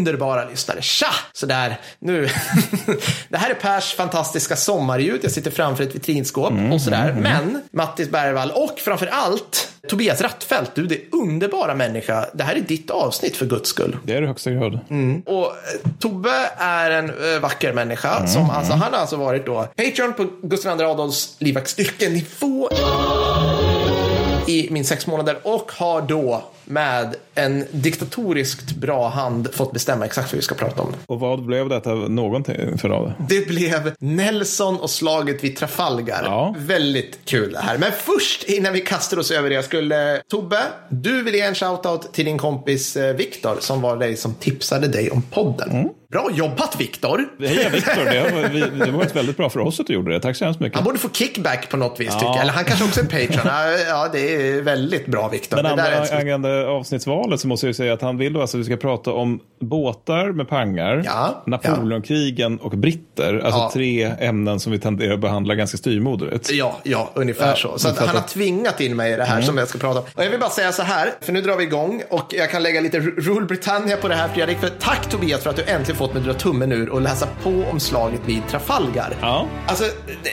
Underbara lyssnare. Tja! Sådär, nu. det här är Pers fantastiska sommarljud. Jag sitter framför ett vitrinskåp Mm, och sådär. Men Mattis Bergvall och framför allt Tobias Rattfält, du det underbara människa. Det här är ditt avsnitt för guds skull. Det är det högsta grad. Och eh, Tobbe är en eh, vacker människa. Mm, Som alltså, han har alltså varit då Patreon på Gustav II Adolfs livvakts yrkenivå i min sex månader och har då med en diktatoriskt bra hand fått bestämma exakt vad vi ska prata om. Och vad blev detta någonting för av det? Det blev Nelson och slaget vid Trafalgar. Ja. Väldigt kul det här. Men först innan vi kastar oss över det, jag skulle... Tobbe, du vill ge en shoutout till din kompis eh, Viktor som var dig som tipsade dig om podden. Mm. Bra jobbat Viktor! Heja Viktor, det har, det varit väldigt bra för oss att du gjorde det. Tack så hemskt mycket. Han borde få kickback på något vis tycker jag. Eller han kanske också är en Patreon. Ja, ja, det är väldigt bra Viktor. Men Det andra, angående avsnittsvalet så måste jag säga att han vill då alltså att vi ska prata om båtar med pangar, Ja, Napoleonkrigen och britter. Alltså Ja. tre ämnen som vi tenderar att behandla ganska styrmoderligt. Ja, ja, ungefär Ja, så. Så att han har tvingat in mig i det här som jag ska prata om. Och jag vill bara säga så här, för nu drar vi igång och jag kan lägga lite Rule Britannia på det här Fredrik. För tack Tobias för att du äntligen fått mig att dra tummen ur och läsa på om slaget vid Trafalgar. Ja. Alltså,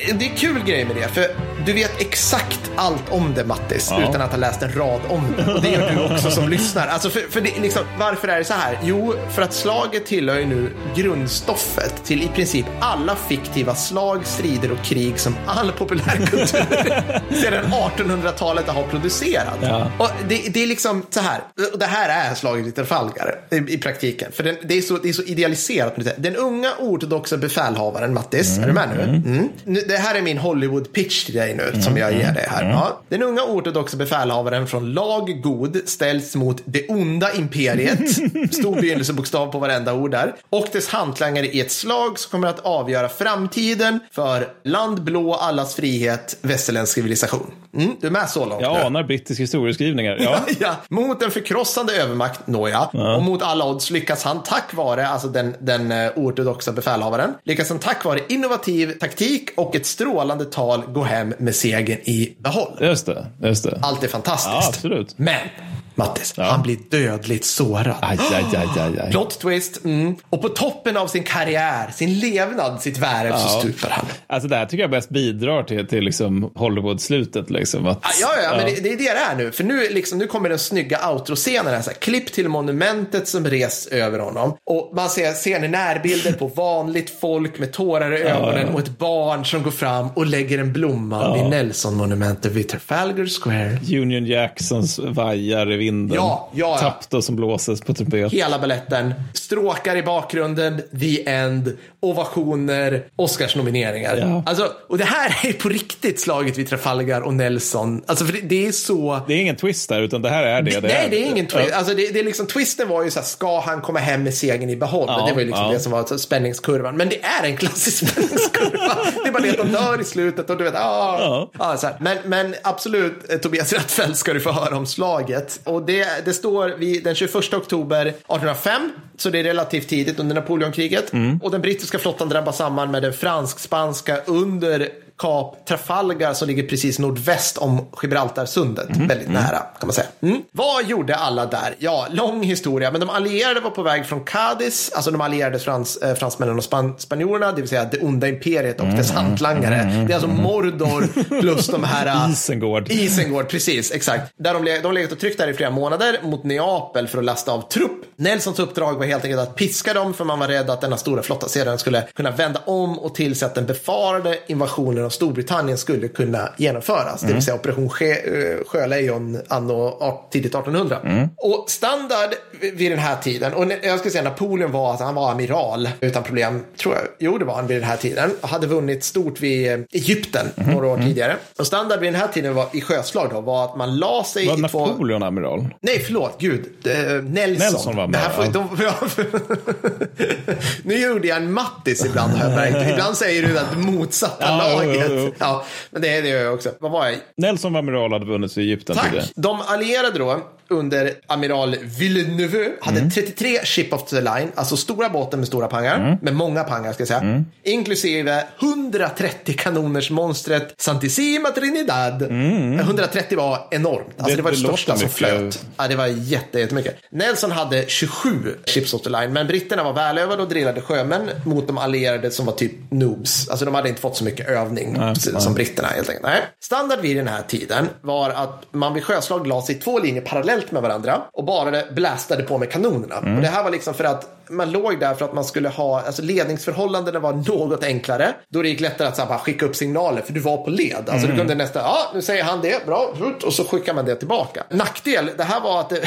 det, det är kul grej med det, för du vet exakt allt om det Mattis, Ja. utan att ha läst en rad om det. Och det gör du också som lyssnar. Alltså, för, för det, liksom, varför är det så här? Jo, för att slaget tillhör ju nu grundstoffet till i princip alla fiktiva slag, strider och krig som all populärkultur sedan 1800-talet har producerat. Ja. Och det, det är liksom så här, och det här är slaget vid Trafalgar i, i praktiken. För den, det, är så, det är så idealiserat. Den unga ortodoxa befälhavaren, Mattis, är du med nu? Mm. nu? Det här är min Hollywood-pitch till dig nu, som jag ger dig här. Ja. Den unga ortodoxa befälhavaren från lag god ställs mot det onda imperiet, stor begynnelsebokstav på varenda ord där, och dess hantlangare i ett slag som kommer att avgöra framtiden för land blå, allas frihet, västerländsk civilisation. Mm, du är med så långt? Jag nu? anar brittisk historieskrivningar. Ja. Ja, mot en förkrossande övermakt, nåja. Och mot alla odds lyckas han tack vare, alltså den, den eh, ortodoxa befälhavaren, lyckas han tack vare innovativ taktik och ett strålande tal gå hem med segern i behåll. Just det, just det. Allt är fantastiskt. Ja, absolut. Men, Mattis, han blir dödligt sårad. Aj, aj, aj. Plot twist. Mm. Och på toppen av sin karriär, sin levnad, sitt värv så stupar han. Alltså det här tycker jag bäst bidrar till, till liksom Hollywood-slutet. Liksom, att, Ja, ja, men det, det är det det är nu. För nu, liksom, nu kommer den snygga outro-scenen. Här, så här, klipp till monumentet som res över honom. Och man ser, ser ni närbilder på vanligt folk med tårar i ögonen och ett barn som går fram och lägger en blomma vid Nelson-monumentet vid Trafalgar Square. Union Jacksons vajar i vinden. Ja, ja, ja. Tapto som blåses på trumpet. Hela balletten. Stråkar i bakgrunden, the end, ovationer, Oscarsnomineringar. Ja. Alltså, och det här är på riktigt slaget vid Trafalgar och Nelson. Alltså, för det, det är så... Det är ingen twist där, utan det här är det. det Nej, är. det är ingen twist. Alltså, det, det är liksom, twisten var ju så här, ska han komma hem med segern i behåll? Ja, det var ju liksom ja. det som var spänningskurvan. Men det är en klassisk spänningskurva. det är bara det att de dör i slutet och du vet, ah, Ja. ja. så här. Men, men absolut, eh, Tobias Rattfeldt ska du få höra om slaget. Och det, det står vid den 21 oktober 1805, så det är relativt tidigt under Napoleonkriget. Mm. Och den brittiska flottan drabbas samman med den fransk-spanska under Kap Trafalgar som ligger precis nordväst om Gibraltarsundet. Mm. Väldigt nära kan man säga. Mm. Vad gjorde alla där? Ja, lång historia. Men de allierade var på väg från Cadiz, alltså de allierade frans, eh, fransmännen och span, spanjorerna, det vill säga det onda imperiet och dess hantlangare. Det är alltså Mordor plus de här... eh, Isengård. Isengård, precis, exakt. Där de, de har legat och tryckt där i flera månader mot Neapel för att lasta av trupp. Nelsons uppdrag var helt enkelt att piska dem för man var rädd att denna stora flotta sedan skulle kunna vända om och tillse att den befarade invasionen av Storbritannien skulle kunna genomföras. Det vill säga Operation eh, Sjölejon anno tidigt 1800. Och standard vid den här tiden, och jag ska säga Napoleon var att han var amiral utan problem, tror jag. Jo, det var han vid den här tiden. Hade vunnit stort vid eh, Egypten några år tidigare. Och standard vid den här tiden var, i sjöslag då, var att man la sig Var i två... Napoleon amiral? Nej, förlåt. Gud. Eh, Nelson. Nelson var med, får, de, nu gjorde jag en Mattis ibland, har märkt. Ibland säger du att motsatta Ja, laget. Vet. jo. Ja, men det, det gör jag också. Vad var jag? Nelson var amiral hade vunnit i Egypten Tack. De allierade då under amiral Villeneuve hade Mm. 33 ship of the line, alltså stora båten med stora pangar, Mm. med många pangar ska jag säga, inklusive 130 kanoners monstret Santissima Trinidad. 130 var enormt, alltså det, Mm. Det- var det, det största som mycket. flöt. Ja, det var jätte, jättemycket. Nelson hade 27 ships of the line, men britterna var välövade och drillade sjömän mot de allierade som var typ noobs. Alltså de hade inte fått så mycket övning precis som britterna helt enkelt. Nej. Standard vid den här tiden var att man vid sjöslag la sig i två linjer parallellt med varandra och bara blastade på med kanonerna. Och det här var liksom för att man låg där för att man skulle ha, alltså ledningsförhållandena var något enklare. Då det gick lättare att så här, skicka upp signaler för du var på led. Alltså du kunde nästan, ja nu säger han det, bra, och så skickar man det tillbaka. Nackdel, det här var att det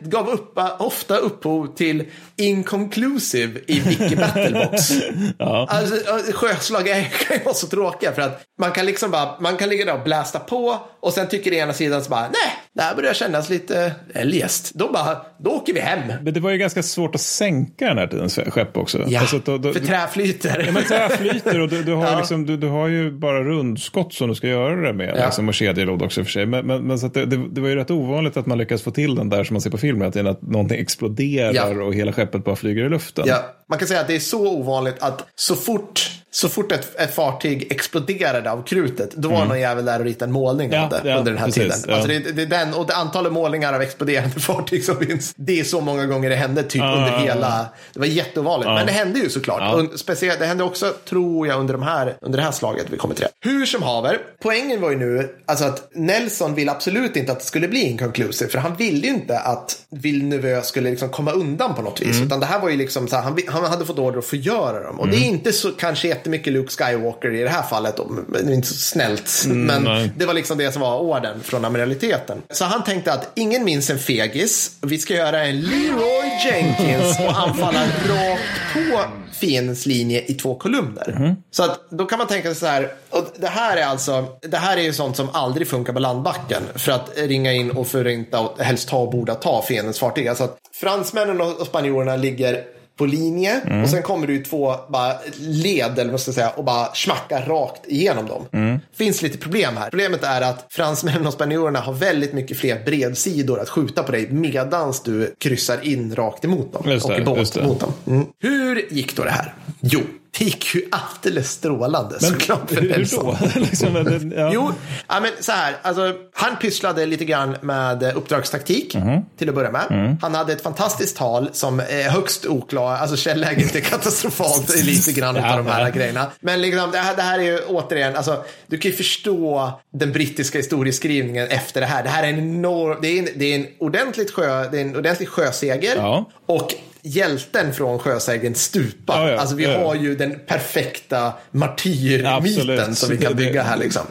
gav upp, ofta upphov till inconclusive i Wiki Battlebox. Alltså sjöslag är, kan ju vara så tråkiga för att man kan liksom bara, man kan ligga där och blästa på och sen tycker ena sidan så bara, nej, det här börjar kännas lite eljest. Då bara, då åker vi hem. Men det var ju ganska svårt att sänka den här tidens skepp också. Ja, Alltså, då, då, för trä flyter. Ja, men trä flyter och du, du, har Ja. liksom, du, du har ju bara rundskott som du ska göra det med. Ja. Liksom, och kedjelåd också i och för sig. Men, men, men så det, det, det var ju rätt ovanligt att man lyckas få till den där som man ser på film. Att, att någonting exploderar Ja. och hela skeppet bara flyger i luften. Ja, man kan säga att det är så ovanligt att så fort, så fort ett, ett fartyg exploderade av krutet, då var någon jävel där och ritade en målning Ja, av det ja, under den här precis, tiden. ja. Alltså det, det är den, och det antalet målningar av exploderande fartyg som finns, det är så många gånger det hände typ under hela, det var jätteovanligt. Men det hände ju såklart. Och speciellt, det hände också, tror jag, under, de här, under det här slaget vi kommer till det. Hur som haver, poängen var ju nu alltså att Nelson ville absolut inte att det skulle bli inconclusive, för han ville ju inte att Villeneuve skulle liksom komma undan på något vis. Mm. Utan det här var ju liksom så här, han, han hade fått order att förgöra dem. Och det är Mm. inte så kanske jättemycket Luke Skywalker i det här fallet. men Det är inte så snällt. men Mm, nej. det var liksom det som var orden från amiraliteten. Så han tänkte att ingen minns en fegis. Vi ska göra en Leroy Jenkins och anfalla rakt på fiendens linje i två kolumner. Mhm. Så att då kan man tänka sig så här. Och det här är alltså, det här är ju sånt som aldrig funkar på landbacken. För att ringa in och förinta och helst ta och borda ta fiendens fartyg. Alltså att fransmännen och spanjorerna ligger på linje Mm. och sen kommer det ju två bara led eller vad ska jag säga och bara smackar rakt igenom dem. Mm. Finns lite problem här. Problemet är att fransmännen och spanjorerna har väldigt mycket fler bredsidor att skjuta på dig medans du kryssar in rakt emot dem Just och i båt mot dem. Mm. Hur gick då det här? Jo, det gick ju alldeles strålande såklart för då? liksom, men, ja. Jo, ja, men så här. Alltså, han pysslade lite grann med uppdragstaktik Mhm. till att börja med. Mm. Han hade ett fantastiskt tal som är högst oklar. Alltså källäget är katastrofalt lite grann Ja, av de här ja. grejerna. Men liksom, det, här, det här är ju återigen, alltså, du kan ju förstå den brittiska historieskrivningen efter det här. Det här är en enorm, det är en, det är en, ordentligt sjö, det är en ordentlig sjöseger. Ja. Och hjälten från sjösegern stupar. Ja, ja, alltså vi ja, har ju den perfekta martyrmyten som vi kan bygga här liksom.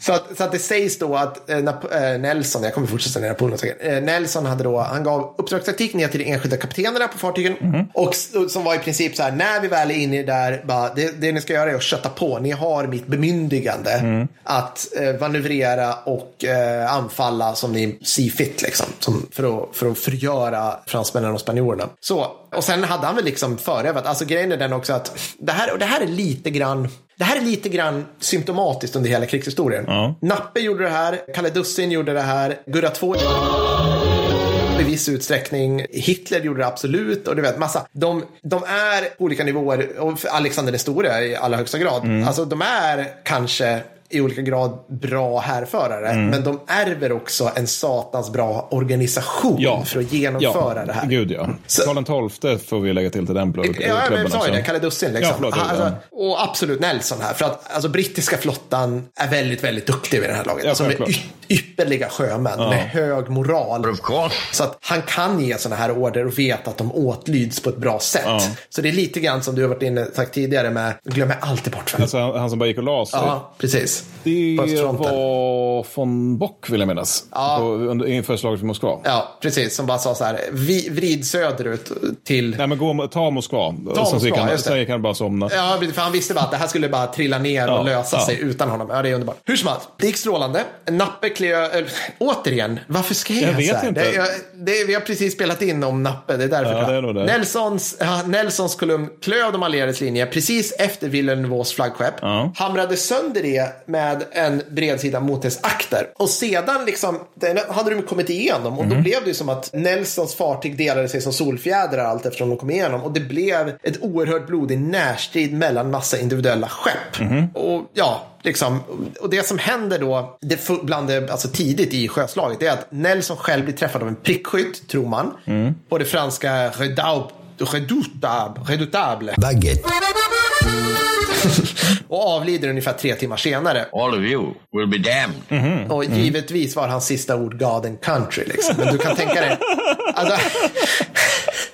Så att, så att det sägs då att eh, eh, Nelson, jag kommer fortsätta ner på säkert. Eh, Nelson hade då, han gav uppdragstaktik ner till de enskilda kaptenerna på fartygen. Mhm. Och som var i princip så här, när vi väl är inne där, bara, det, det ni ska göra är att kötta på. Ni har mitt bemyndigande Mm. att eh, manövrera och anfalla som ni see fit liksom. Som, för, att, för att förgöra fransmännen och spanjorerna. Så, och sen hade han väl liksom förövat, alltså grejen är den också att det här, och det här är lite grann det här är lite grann symptomatiskt under hela krigshistorien. Ja. Nappe gjorde det här, Kalle Dussin gjorde det här, Gurra 2 i viss utsträckning. Hitler gjorde det absolut och du vet massa. De, de är på olika nivåer och Alexander den store i allra högsta grad. Mm. Alltså de är kanske i olika grad bra härförare, Mm. men de ärver också en satans bra organisation Ja. för att genomföra ja, det här. Gud ja. Så- Karl XII får vi lägga till till den blå- Ja, men klubben jag sa ju det, Kalle Dussin liksom. Ja, förlåt, alltså, och absolut Nelson här, för att alltså, brittiska flottan är väldigt, väldigt duktig vid det här laget. Ja, alltså, ypperliga sjömän med hög moral. Så att han kan ge sådana här order och vet att de åtlyds på ett bra sätt. Ja. Så det är lite grann som du har varit inne sagt tidigare med, glömmer alltid bort. Alltså han, han som bara gick och la sig. Ja, precis. Det var von Bock vill jag minnas. Ja. På, under, inför slaget vid Moskva. Ja, precis. Som bara sa så här, vi, vrid söderut till... Nej men gå, ta Moskva. Ta sen, så gick Moskva, han, just det. sen gick han bara somna. Ja, för han visste bara att det här skulle bara trilla ner och Ja, lösa ja. sig utan honom. Ja, det är underbart. Hur som helst, det gick strålande. Nappe Kleo, äh, återigen, varför ska jag, Jag vet så här? inte. Det, jag, det, vi har precis spelat in om Nappe, det är därför. Ja, det är det. Nelsons, ja, Nelsons kolumn klöv de allierades linje precis efter Villeneuves flaggskepp. Ja. Hamrade sönder det med en bredsida mot dess akter. Och sedan liksom, den hade de kommit igenom och då Mhm. blev det som att Nelsons fartyg delade sig som solfjädrar allt eftersom de kom igenom. Och det blev ett oerhört blodig närstrid mellan massa individuella skepp. Mhm. Och ja, liksom, och det som händer då, det bland det, alltså tidigt i sjöslaget, det är att Nelson själv blir träffad av en prickskytt, tror man. Mm. På det franska Redaut, Redoutable, Redoutable. Baguette. Och avlider ungefär tre timmar senare. All of you will be damned. Och givetvis var hans sista ord God and country. Liksom. Men du kan tänka dig. Alltså,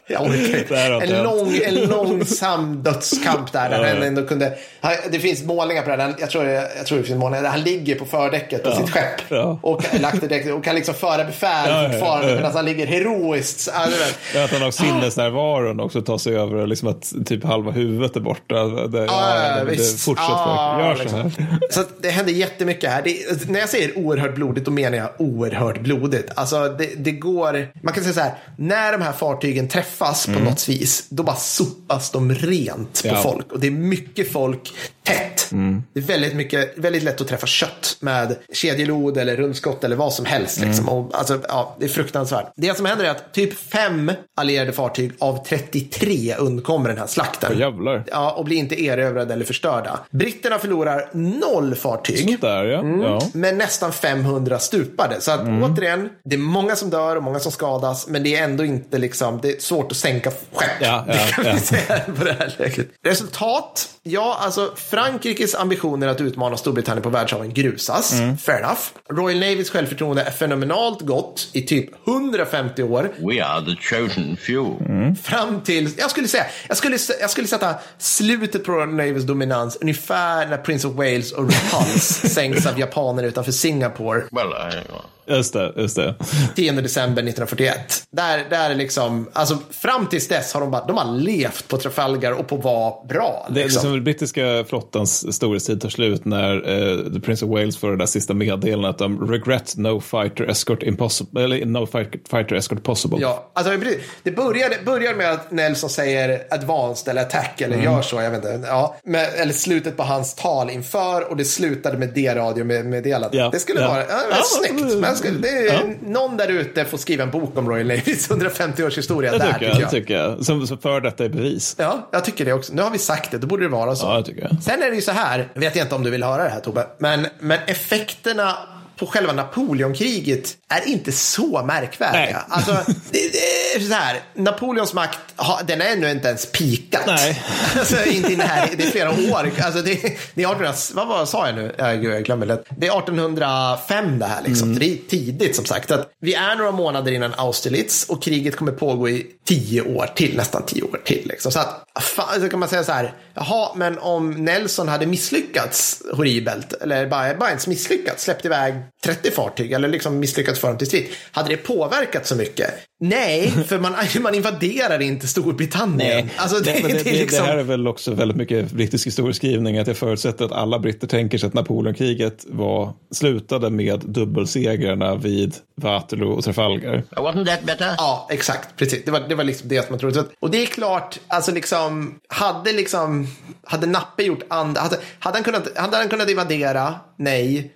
jag orkar En, lång, en långsam dödskamp där. där han ändå kunde, han, det finns målningar på det. här. Jag tror, jag tror det finns målningar där han ligger på fördäcket på sitt skepp. Ja. Och, eller och kan liksom föra befäl Ja, ja, fortfarande ja. medan han ligger heroiskt. så- ja. Ja, Att han har sinnesnärvaron också tar sig över, liksom att typ halva huvudet är borta. Det, Ja, ja, det, fortsätt Ja, folk, gör så liksom. här. Så det händer jättemycket här. Det, när jag säger oerhört blodigt, då menar jag oerhört blodigt. Alltså det, det går, man kan säga så här, när de här fartygen träffas på något vis, då bara sopas de rent på Ja. folk. Och det är mycket folk tätt. Det är väldigt, mycket, väldigt lätt att träffa kött med kedjelod eller rundskott eller vad som helst. Liksom. Och, alltså, ja, det är fruktansvärt. Det som händer är att typ fem allierade fartyg av 33 undkommer den här slakten. Åh, jävlar. Ja, och blir inte erövrade eller förstörda. Britterna förlorar noll fartyg. Där ja. ja. Men nästan 500 stupade. Så att återigen, det är många som dör och många som skadas. Men det är ändå inte liksom, det är svårt att sänka skepp. Ja, ja, det kan vi säga på det här läget. Resultat? Ja, alltså Frankrikes ambitioner att utmana Storbritannien på världshaven grusas. Mm. Fair enough. Royal Navys självförtroende är fenomenalt gott i typ 150 år. We are the chosen few. Fram till, jag skulle säga, jag skulle, jag skulle sätta slutet på Royal Navys dominans ungefär när Prince of Wales och Repulse sänks av japaner utanför Singapore Well, I, Just det, just det. 10 december 1941. Där, där är liksom, alltså fram tills dess har de bara, de har levt på Trafalgar och på att vara bra. Det är Liksom. Den brittiska flottans storhetstid tar slut när eh, The Prince of Wales får det där sista meddelandet om regret no fighter escort impossible, eller no fight- fighter escort possible. Ja, alltså det börjar, det börjar med att Nelson säger advanced eller attack eller Mm. gör så, jag vet inte. Ja, med, eller slutet på hans tal inför och det slutade med D-radio med meddelande. Ja, Det skulle ja. vara ja, Ja, snyggt. Men skulle, det ja. Någon där ute får skriva en bok om Royal Navys 150 års historia Det där tycker jag. Det tycker jag. Som, som för detta är bevis. Ja, jag tycker det också. Nu har vi sagt det, då borde det vara så. Ja, det tycker jag. Sen är det ju så här, vet jag inte om du vill höra det här Tobbe, men, men effekterna på själva Napoleonkriget är inte så märkvärdiga. Nej. Alltså, det, det är så här, Napoleons makt, den är ännu inte ens pikat. Nej. Alltså, inte i den här, det är flera år. Alltså, det, det är 1800, vad var, sa jag nu? Ja, gud, jag glömmer det. Det är 1805 det här, liksom. Mm. det är tidigt som sagt. Att vi är några månader innan Austerlitz och kriget kommer pågå i tio år till, nästan tio år till. Liksom. Så att, fan, så kan man säga så här, jaha, men om Nelson hade misslyckats horribelt, eller bara, bara ens misslyckats, släppt iväg 30 fartyg, eller liksom misslyckats för dem till strid, hade det påverkat så mycket? Nej, för man, man invaderar inte Storbritannien. Alltså, det, det, det, liksom... det här är väl också väldigt mycket brittisk historieskrivning. Att jag förutsätter att alla britter tänker sig att Napoleonkriget var, slutade med dubbelsegrarna vid Waterloo och Trafalgar. wasn't that better? Ja, exakt. Precis. Det var, det var liksom det som man trodde. Och det är klart, alltså liksom, hade liksom, hade Nappe gjort andra, hade, hade, han kunnat, hade han kunnat invadera? Nej.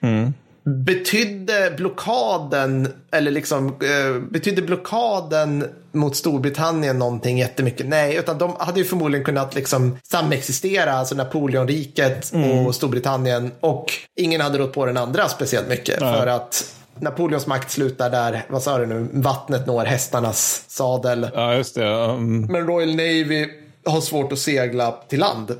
Betydde blockaden, eller liksom, eh, betydde blockaden mot Storbritannien någonting jättemycket? Nej, utan de hade ju förmodligen kunnat liksom samexistera, alltså Napoleonriket och Storbritannien och ingen hade rått på den andra speciellt mycket för att Napoleons makt slutar där, vad sa du nu, vattnet når hästarnas sadel. Ja, just det. Um, Men Royal Navy har svårt att segla till land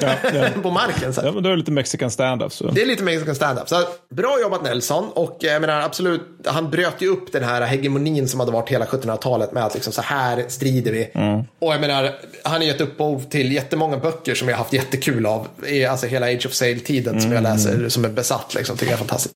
ja, ja. på marken. Så. ja, men då är det lite mexican stand-up. Så. Det är lite mexican stand-up. Så bra jobbat Nelson. Och jag menar absolut, han bröt ju upp den här hegemonin som hade varit hela 1700-talet med att liksom så här strider vi. Och jag menar, han har gett upphov till jättemånga böcker som jag har haft jättekul av. Alltså hela Age of Sail-tiden som jag läser, som är besatt liksom, tycker jag är fantastiskt.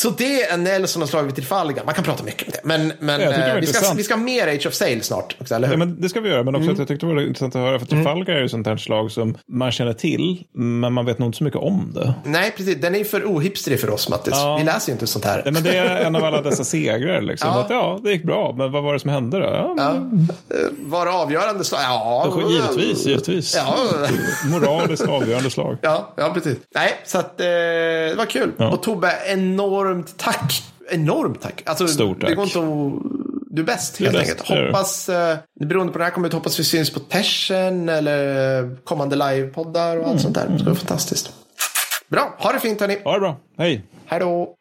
Så det är Nelson har slagit vid Trafalgar. Man kan prata mycket om det. Men, men tycker det eh, vi, ska, vi ska ha mer Age of Sail snart också, eller hur? Ja, men det ska vi göra, men också Mm. att jag tyckte det var intressant att höra. För Trafalgar är ju sånt här slag som man känner till, men man vet nog inte så mycket om det. Nej, precis. Den är ju för ohipstrig för oss, Mattis. Ja. Vi läser ju inte sånt här. Nej, men det är en av alla dessa segrar. Liksom. Ja. Att, ja, det gick bra, men vad var det som hände då? Ja, men, Var det avgörande slag? Ja, Givetvis, givetvis. Ja, Moraliskt avgörande slag. ja, ja precis. Nej, så att eh, det var kul. Ja. Och Tobbe, enormt tack. Enormt tack. Alltså, Stort Det tack. går inte att... Du är bäst, helt bäst, enkelt. det är. Hoppas, eh, beroende på det här kommer hoppas vi syns på Tersen eller kommande livepoddar och allt sånt där. Det ska vara fantastiskt. Bra, ha det fint hörni. Ha det bra. Hej. Hej då.